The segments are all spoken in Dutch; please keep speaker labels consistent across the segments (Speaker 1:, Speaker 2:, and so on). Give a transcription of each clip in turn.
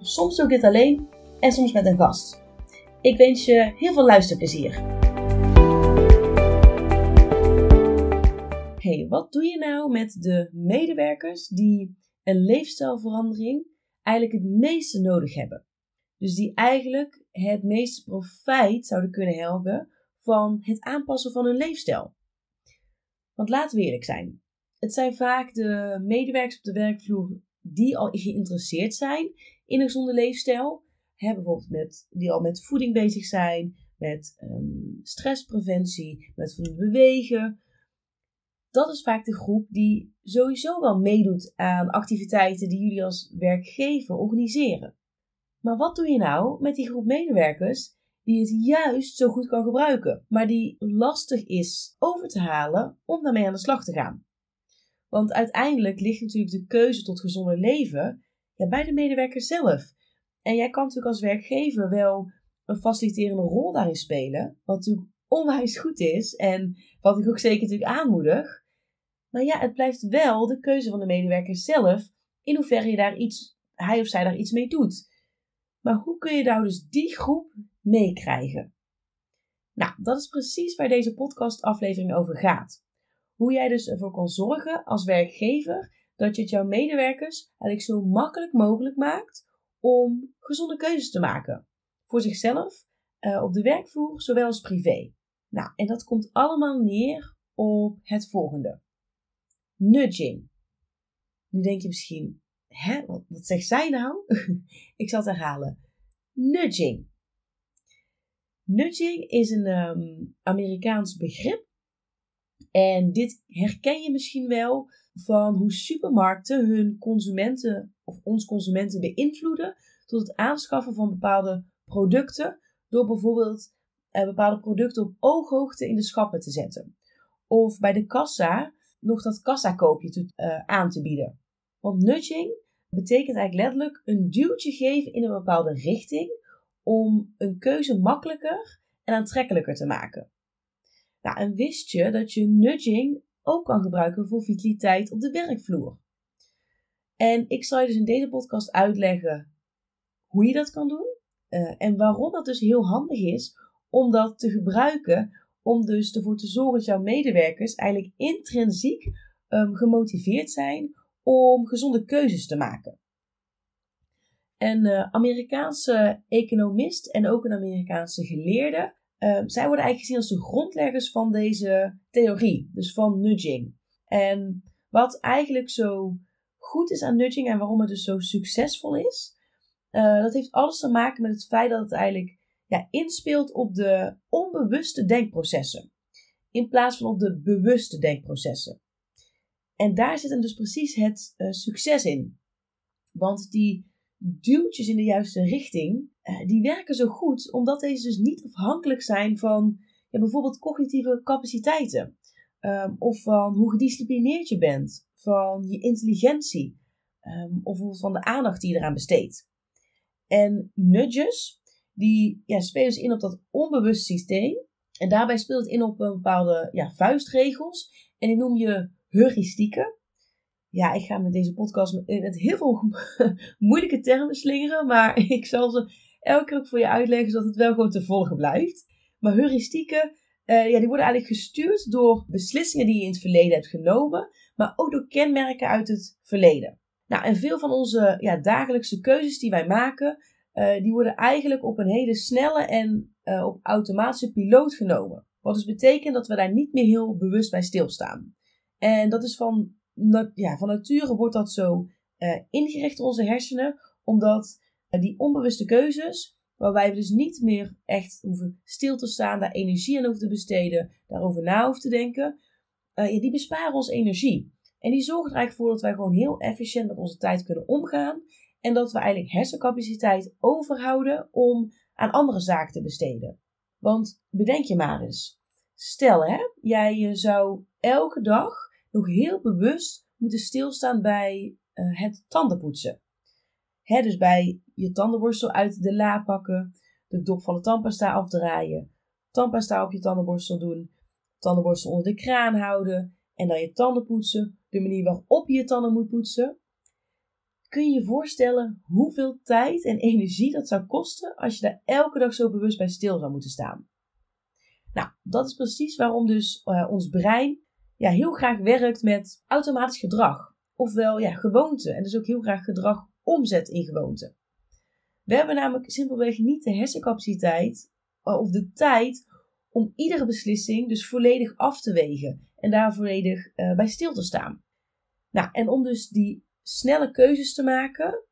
Speaker 1: Soms doe ik dit alleen en soms met een gast. Ik wens je heel veel luisterplezier. Hey, wat doe je nou met de medewerkers die een leefstijlverandering eigenlijk het meeste nodig hebben? Dus die eigenlijk het meeste profijt zouden kunnen helpen van het aanpassen van hun leefstijl. Want laten we eerlijk zijn. Het zijn vaak de medewerkers op de werkvloer die al geïnteresseerd zijn in een gezonde leefstijl. Bijvoorbeeld met, die al met voeding bezig zijn, met um, stresspreventie, met bewegen. Dat is vaak de groep die sowieso wel meedoet aan activiteiten die jullie als werkgever organiseren. Maar wat doe je nou met die groep medewerkers die het juist zo goed kan gebruiken, maar die lastig is over te halen om daarmee aan de slag te gaan? Want uiteindelijk ligt natuurlijk de keuze tot gezonder leven bij de medewerker zelf. En jij kan natuurlijk als werkgever wel een faciliterende rol daarin spelen, wat natuurlijk onwijs goed is en wat ik ook zeker natuurlijk aanmoedig. Maar ja, het blijft wel de keuze van de medewerker zelf in hoeverre je daar iets, hij of zij daar iets mee doet. Maar hoe kun je nou dus die groep meekrijgen? Nou, dat is precies waar deze podcastaflevering over gaat. Hoe jij dus ervoor kan zorgen als werkgever dat je het jouw medewerkers eigenlijk zo makkelijk mogelijk maakt om gezonde keuzes te maken. Voor zichzelf, uh, op de werkvloer, zowel als privé. Nou, en dat komt allemaal neer op het volgende. Nudging. Nu denk je misschien, hè, wat, wat zegt zij nou? Ik zal het herhalen. Nudging. Nudging is een um, Amerikaans begrip. En dit herken je misschien wel van hoe supermarkten hun consumenten of ons consumenten beïnvloeden tot het aanschaffen van bepaalde producten door bijvoorbeeld eh, bepaalde producten op ooghoogte in de schappen te zetten. Of bij de kassa nog dat kassakoopje te, uh, aan te bieden. Want nudging betekent eigenlijk letterlijk een duwtje geven in een bepaalde richting om een keuze makkelijker en aantrekkelijker te maken. En wist je dat je nudging ook kan gebruiken voor vitaliteit op de werkvloer. En ik zal je dus in deze podcast uitleggen hoe je dat kan doen uh, en waarom dat dus heel handig is om dat te gebruiken om dus ervoor te zorgen dat jouw medewerkers eigenlijk intrinsiek um, gemotiveerd zijn om gezonde keuzes te maken. Een uh, Amerikaanse economist en ook een Amerikaanse geleerde Ehm, zij worden eigenlijk gezien als de grondleggers van deze theorie, dus van nudging. En wat eigenlijk zo goed is aan nudging en waarom het dus zo succesvol is, uh, dat heeft alles te maken met het feit dat het eigenlijk ja, inspeelt op de onbewuste denkprocessen, in plaats van op de bewuste denkprocessen. En daar zit dan dus precies het uh, succes in. Want die duwtjes in de juiste richting, uh, die werken zo goed omdat deze dus niet afhankelijk zijn van bijvoorbeeld cognitieve capaciteiten. Um, of van hoe gedisciplineerd je bent, van je intelligentie, um, of van de aandacht die je eraan besteedt. En nudges, die ja, spelen dus in op dat onbewust systeem. En daarbij speelt het in op bepaalde ja, vuistregels. En die noem je heuristieken ja, ik ga met deze podcast met heel veel moeilijke termen slingeren, maar ik zal ze elke keer ook voor je uitleggen zodat het wel gewoon te volgen blijft. Maar heuristieken, uh, ja, die worden eigenlijk gestuurd door beslissingen die je in het verleden hebt genomen, maar ook door kenmerken uit het verleden. Nou, en veel van onze ja, dagelijkse keuzes die wij maken, uh, die worden eigenlijk op een hele snelle en uh, op automatische piloot genomen. Wat dus betekent dat we daar niet meer heel bewust bij stilstaan. En dat is van ja, van nature wordt dat zo uh, ingericht in onze hersenen, omdat uh, die onbewuste keuzes, waarbij we dus niet meer echt hoeven stil te staan, daar energie aan hoeven te besteden, daarover na hoeven te denken, ja, die besparen ons energie. En die zorgen er eigenlijk voor dat wij gewoon heel efficiënt met onze tijd kunnen omgaan. En dat we eigenlijk hersencapaciteit overhouden om aan andere zaken te besteden. Want bedenk je maar eens. Stel hè, jij zou elke dag heel bewust moeten stilstaan bij uh, het tandenpoetsen. Hè, dus bij je tandenborstel uit de la pakken, de dop van de tandpasta afdraaien, tandpasta op je tandenborstel doen, tandenborstel onder de kraan houden en dan je tanden poetsen, de manier waarop je je tanden moet poetsen. Kun je je voorstellen hoeveel tijd en energie dat zou kosten als je daar elke dag zo bewust bij stil zou moeten staan? Nou, dat is precies waarom dus uh, ons brein ja, heel graag werkt met automatisch gedrag. Ofwel ja, gewoonte. En dus ook heel graag gedrag omzet in gewoonte. We hebben namelijk simpelweg niet de hersencapaciteit eh, of de tijd om iedere beslissing dus volledig af te wegen en daar volledig uh, bij stil te staan. Nou, en om dus die snelle keuzes te maken,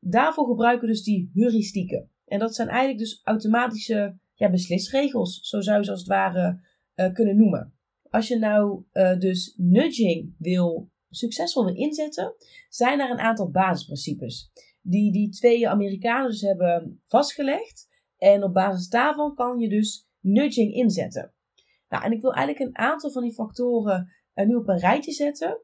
Speaker 1: daarvoor gebruiken we dus die heuristieken. En dat zijn eigenlijk dus automatische ja, beslisregels, zo zou je ze als het ware uh, kunnen noemen. Als je nou uh, dus nudging wil succesvol inzetten, zijn er een aantal basisprincipes die die twee Amerikanen dus hebben vastgelegd. En op basis daarvan kan je dus nudging inzetten. Nou, en ik wil eigenlijk een aantal van die factoren uh, nu op een rijtje zetten,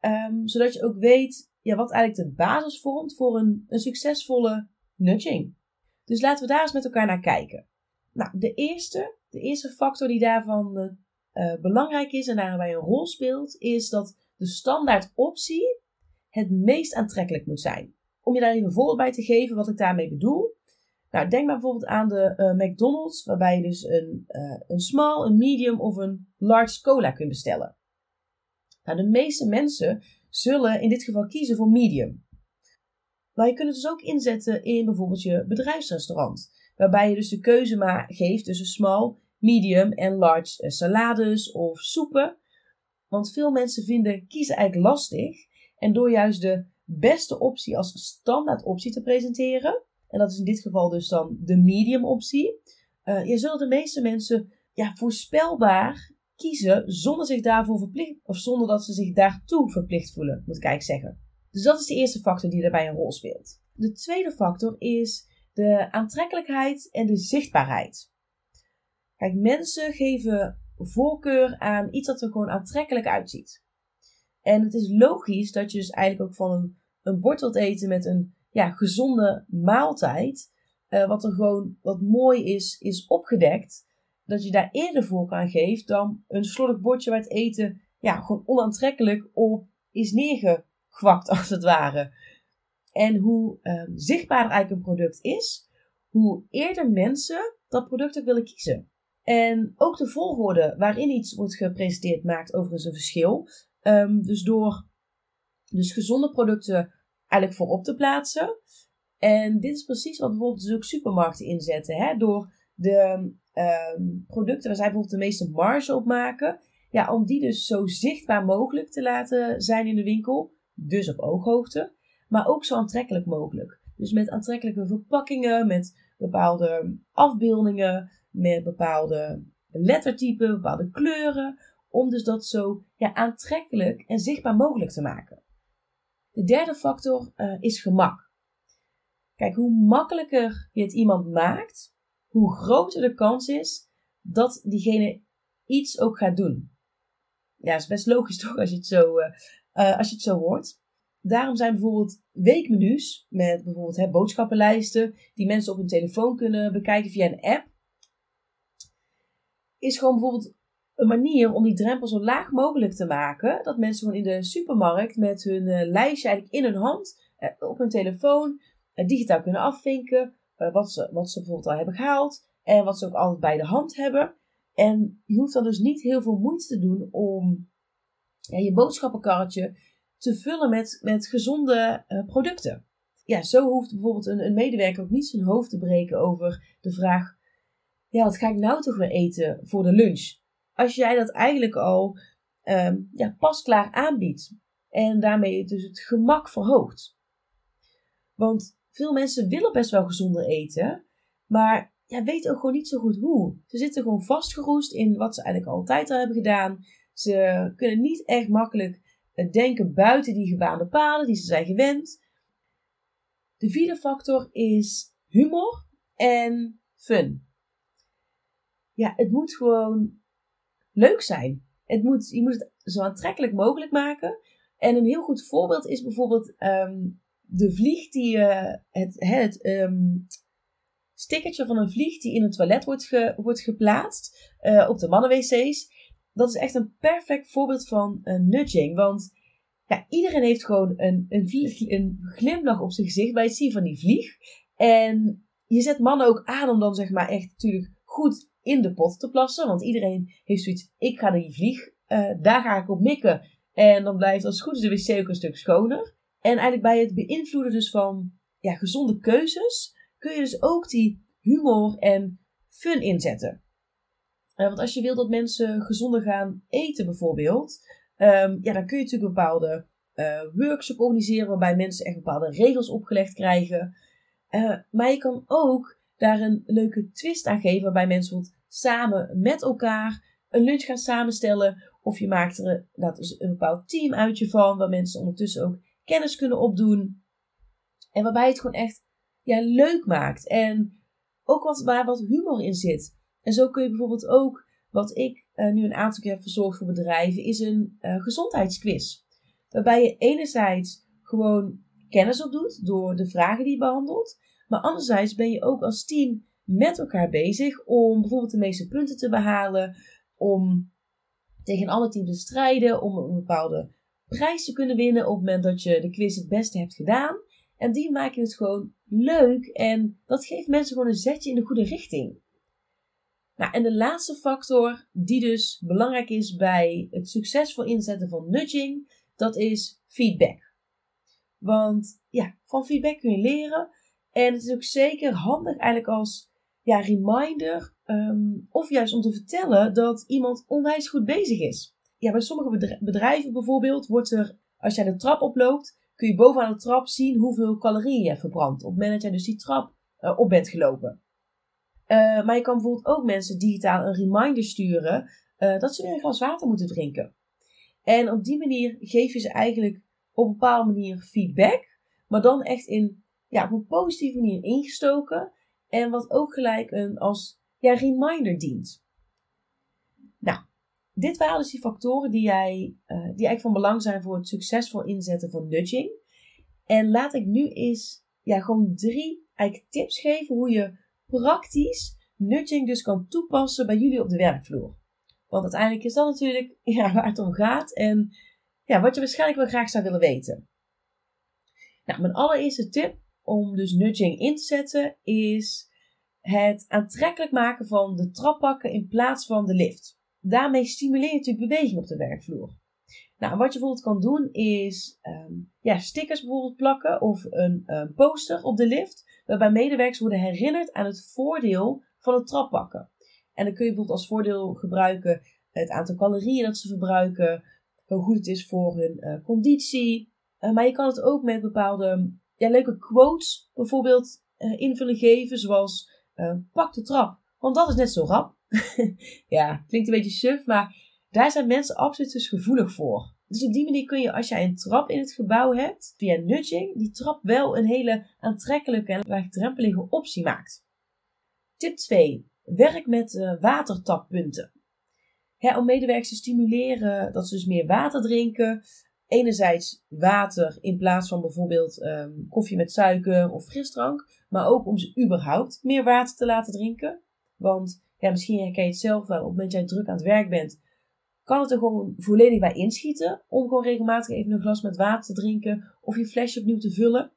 Speaker 1: um, zodat je ook weet ja, wat eigenlijk de basis vormt voor een, een succesvolle nudging. Dus laten we daar eens met elkaar naar kijken. Nou, de eerste, de eerste factor die daarvan uh, belangrijk is en daarbij een rol speelt, is dat de standaard optie het meest aantrekkelijk moet zijn. Om je daar even een voorbeeld bij te geven wat ik daarmee bedoel. Nou, denk maar bijvoorbeeld aan de uh, McDonald's, waarbij je dus een, uh, een small, een medium of een large cola kunt bestellen. Nou, de meeste mensen zullen in dit geval kiezen voor medium. Maar je kunt het dus ook inzetten in bijvoorbeeld je bedrijfsrestaurant, waarbij je dus de keuze maar geeft tussen small, medium en large uh, salades of soepen. Want veel mensen vinden kiezen eigenlijk lastig. En door juist de beste optie als standaard optie te presenteren, en dat is in dit geval dus dan de medium optie, uh, je zullen de meeste mensen ja, voorspelbaar kiezen zonder zich daarvoor verplicht, of zonder dat ze zich daartoe verplicht voelen, moet ik eigenlijk zeggen. Dus dat is de eerste factor die daarbij een rol speelt. De tweede factor is de aantrekkelijkheid en de zichtbaarheid. Kijk, mensen geven voorkeur aan iets dat er gewoon aantrekkelijk uitziet. En het is logisch dat je dus eigenlijk ook van een, een bord wilt eten met een ja, gezonde maaltijd. Uh, wat er gewoon wat mooi is, is opgedekt. Dat je daar eerder voorkeur aan geeft dan een slordig bordje waar het eten ja, gewoon onaantrekkelijk op is neergegwakt, als het ware. En hoe uh, zichtbaarder eigenlijk een product is, hoe eerder mensen dat product ook willen kiezen. En ook de volgorde waarin iets wordt gepresenteerd maakt overigens een verschil. Um, dus door dus gezonde producten eigenlijk voorop te plaatsen. En dit is precies wat bijvoorbeeld dus ook supermarkten inzetten. Hè? Door de um, producten waar zij bijvoorbeeld de meeste marge op maken. Ja, om die dus zo zichtbaar mogelijk te laten zijn in de winkel. Dus op ooghoogte. Maar ook zo aantrekkelijk mogelijk. Dus met aantrekkelijke verpakkingen, met bepaalde afbeeldingen, met bepaalde lettertypen, bepaalde kleuren, om dus dat zo ja, aantrekkelijk en zichtbaar mogelijk te maken. De derde factor uh, is gemak. Kijk, hoe makkelijker je het iemand maakt, hoe groter de kans is dat diegene iets ook gaat doen. Ja, is best logisch toch als je het zo, uh, uh, als je het zo hoort. Daarom zijn bijvoorbeeld weekmenu's met bijvoorbeeld boodschappenlijsten die mensen op hun telefoon kunnen bekijken via een app is gewoon bijvoorbeeld een manier om die drempel zo laag mogelijk te maken. Dat mensen gewoon in de supermarkt met hun uh, lijstje eigenlijk in hun hand, uh, op hun telefoon, uh, digitaal kunnen afvinken. wat, ze, wat ze bijvoorbeeld al hebben gehaald. En wat ze ook altijd bij de hand hebben. En je hoeft dan dus niet heel veel moeite te doen om je boodschappenkarretje te vullen met, met gezonde producten. Ja, zo hoeft bijvoorbeeld een, een medewerker ook niet zijn hoofd te breken over de vraag ja, wat ga ik nou toch weer eten voor de lunch? Als jij dat eigenlijk al um, ja, pasklaar aanbiedt en daarmee dus het gemak verhoogt. Want veel mensen willen best wel gezonder eten, maar ja, weten ook gewoon niet zo goed hoe. Ze zitten gewoon vastgeroest in wat ze eigenlijk altijd al hebben gedaan. Ze kunnen niet echt makkelijk denken buiten die gebaande paden die ze zijn gewend. De vierde factor is humor en fun. Ja, het moet gewoon leuk zijn. Het moet, je moet het zo aantrekkelijk mogelijk maken. En een heel goed voorbeeld is bijvoorbeeld ehm, de vlieg die uh, het, het um, stickertje van een vlieg die in het toilet wordt, ge, wordt geplaatst uh, op de mannenwc's. Dat is echt een perfect voorbeeld van nudging. Want ja, iedereen heeft gewoon een, een, een glimlach op zijn gezicht bij het zien van die vlieg. En je zet mannen ook aan om dan zeg maar echt natuurlijk goed in de pot te plassen. Want iedereen heeft zoiets, ik ga die vlieg, uh, daar ga ik op mikken. En dan blijft als het goed is de wc ook een stuk schoner. En eigenlijk bij het beïnvloeden dus van ja, gezonde keuzes kun je dus ook die humor en fun inzetten. Uh, want als je wilt dat mensen gezonder gaan eten bijvoorbeeld, um, ja, dan kun je natuurlijk bepaalde uh, workshop organiseren waarbij mensen echt bepaalde regels opgelegd krijgen. Maar je kan ook daar een leuke twist aan geven waarbij mensen samen met elkaar een lunch gaan samenstellen. Of je maakt er dat is een bepaald team uit je van, waar mensen ondertussen ook kennis kunnen opdoen. En waarbij het gewoon echt ja, leuk maakt. En ook wat, waar wat humor in zit. En zo kun je bijvoorbeeld ook, wat ik uh, nu een aantal keer heb verzorgd voor bedrijven, is een uh, gezondheidsquiz. Waarbij je enerzijds gewoon kennis opdoet door de vragen die je behandelt. Maar anderzijds ben je ook als team met elkaar bezig om bijvoorbeeld de meeste punten te behalen. Om tegen alle teams te strijden. Om een bepaalde prijs te kunnen winnen op het moment dat je de quiz het beste hebt gedaan. En die maken het gewoon leuk en dat geeft mensen gewoon een zetje in de goede richting. Nou, en de laatste factor die dus belangrijk is bij het succesvol inzetten van nudging, dat is feedback. Want ja, van feedback kun je leren. En het is ook zeker handig eigenlijk als ja, reminder um, of juist om te vertellen dat iemand onwijs goed bezig is. Ja, bij sommige bedrijven bijvoorbeeld wordt er, als jij de trap oploopt, kun je bovenaan de trap zien hoeveel calorieën je verbrandt. Op het moment dat jij dus die trap uh, op bent gelopen. Uh, maar je kan bijvoorbeeld ook mensen digitaal een reminder sturen uh, dat ze weer een glas water moeten drinken. En op die manier geef je ze eigenlijk op een bepaalde manier feedback. Maar dan echt in, ja, op een positieve manier ingestoken. En wat ook gelijk een als ja, reminder dient. Nou, dit waren dus die factoren die, jij, uh, die eigenlijk van belang zijn voor het succesvol inzetten van nudging. En laat ik nu eens ja, gewoon drie eigenlijk tips geven hoe je praktisch nudging dus kan toepassen bij jullie op de werkvloer. Want uiteindelijk is dat natuurlijk ja, waar het om gaat en ja, wat je waarschijnlijk wel graag zou willen weten. Nou, mijn allereerste tip om dus nudging in te zetten is het aantrekkelijk maken van de trappakken in plaats van de lift. Daarmee stimuleer je natuurlijk beweging op de werkvloer. Nou, wat je bijvoorbeeld kan doen is um, ja, stickers bijvoorbeeld plakken of een um, poster op de lift, waarbij medewerkers worden herinnerd aan het voordeel van het trappakken. En dan kun je bijvoorbeeld als voordeel gebruiken het aantal calorieën dat ze verbruiken, hoe goed het is voor hun uh, conditie. Uh, maar je kan het ook met bepaalde leuke quotes bijvoorbeeld uh, invulling geven, zoals pak de trap, want dat is net zo rap. ja, klinkt een beetje suf, maar daar zijn mensen absoluut dus gevoelig voor. Dus op die manier kun je, als jij een trap in het gebouw hebt, via nudging, die trap wel een hele aantrekkelijke en laagdrempelige optie maakt. Tip 2. Werk met uh, watertappunten. om medewerkers te stimuleren dat ze dus meer water drinken. Enerzijds water in plaats van bijvoorbeeld um, koffie met suiker of frisdrank. Maar ook om ze überhaupt meer water te laten drinken. Want misschien herken je het zelf wel. Op het moment dat jij druk aan het werk bent, kan het er gewoon volledig bij inschieten. Om gewoon regelmatig even een glas met water te drinken of je flesje opnieuw te vullen.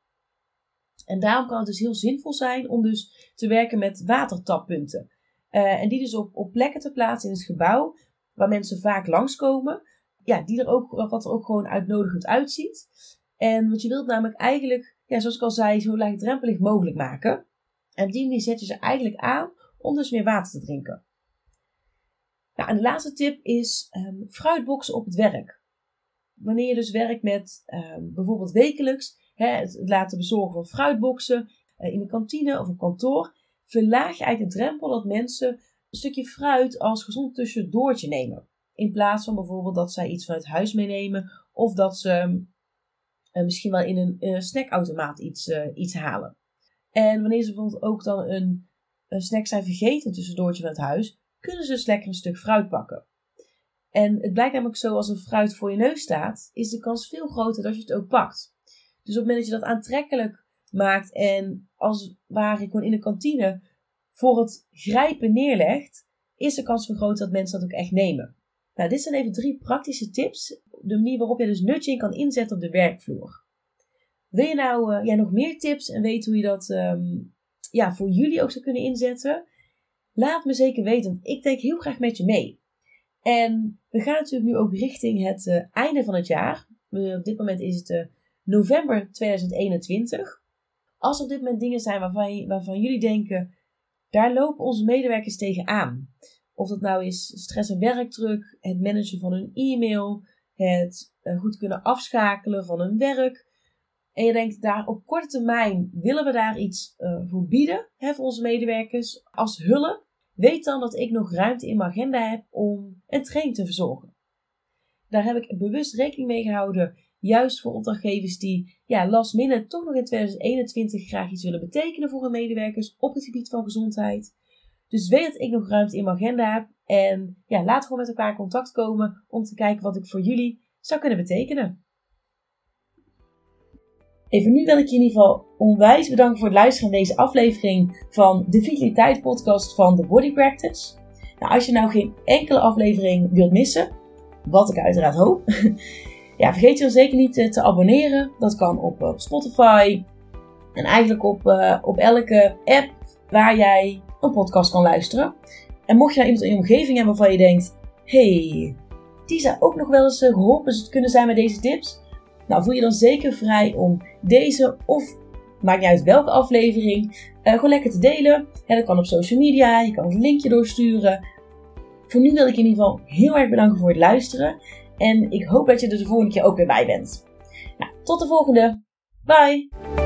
Speaker 1: En daarom kan het dus heel zinvol zijn om dus te werken met watertappunten. Uh, en die dus op, op plekken te plaatsen in het gebouw waar mensen vaak langskomen. Ja, die er ook, wat er ook gewoon uitnodigend uitziet. En wat je wilt namelijk eigenlijk, ja, zoals ik al zei, zo laagdrempelig mogelijk maken. En op die manier zet je ze eigenlijk aan om dus meer water te drinken. Nou, en de laatste tip is um, fruitboxen op het werk. Wanneer je dus werkt met um, bijvoorbeeld wekelijks hè, het laten bezorgen van fruitboxen uh, in de kantine of op kantoor, verlaag je eigenlijk de drempel dat mensen een stukje fruit als gezond tussendoortje nemen. In plaats van bijvoorbeeld dat zij iets vanuit huis meenemen of dat ze misschien wel in een snackautomaat iets, iets halen. En wanneer ze bijvoorbeeld ook dan een, een snack zijn vergeten tussendoortje van het huis, kunnen ze dus lekker een stuk fruit pakken. En het blijkt namelijk zo, als een fruit voor je neus staat, is de kans veel groter dat je het ook pakt. Dus op het moment dat je dat aantrekkelijk maakt en als waar ik gewoon in de kantine voor het grijpen neerlegt, is de kans vergroot dat mensen dat ook echt nemen. Nou, dit zijn even drie praktische tips. De manier waarop je dus nudging kan inzetten op de werkvloer. Wil je nou uh, nog meer tips en weten hoe je dat ehm, ja, voor jullie ook zou kunnen inzetten? Laat me zeker weten, want ik denk heel graag met je mee. En we gaan natuurlijk nu ook richting het uh, einde van het jaar. op dit moment is het uh, november 2021. Als er op dit moment dingen zijn waarvan, waarvan jullie denken, daar lopen onze medewerkers tegenaan. Of dat nou is stress en werkdruk, het managen van hun e-mail, het uh, goed kunnen afschakelen van hun werk. En je denkt daar op korte termijn willen we daar iets voor bieden hè, voor onze medewerkers als hulp. Weet dan dat ik nog ruimte in mijn agenda heb om een training te verzorgen. Daar heb ik bewust rekening mee gehouden, juist voor opdrachtgevers die ja, last minute toch nog in 2021 graag iets willen betekenen voor hun medewerkers op het gebied van gezondheid. Dus weet dat ik nog ruimte in mijn agenda heb en ja, laat gewoon met elkaar in contact komen om te kijken wat ik voor jullie zou kunnen betekenen. Even nu wil ik je in ieder geval onwijs bedanken voor het luisteren naar deze aflevering van de Vitaliteit Podcast van The Body Practice. Nou, als je nou geen enkele aflevering wilt missen, wat ik uiteraard hoop, ja, vergeet je dan zeker niet eh, te abonneren. Dat kan op, op Spotify en eigenlijk op, uh, op elke app waar jij een podcast kan luisteren. En mocht je nou iemand in je omgeving hebben waarvan je denkt: hey, die zou ook nog wel eens eh, geholpen kunnen zijn met deze tips nou, voel je dan zeker vrij om deze of maakt niet uit welke aflevering, uh, gewoon lekker te delen. Dat kan op social media, je kan een linkje doorsturen. Voor nu wil ik je in ieder geval heel erg bedanken voor het luisteren. En ik hoop dat je er de volgende keer ook weer bij bent. Nou, tot de volgende. Bye!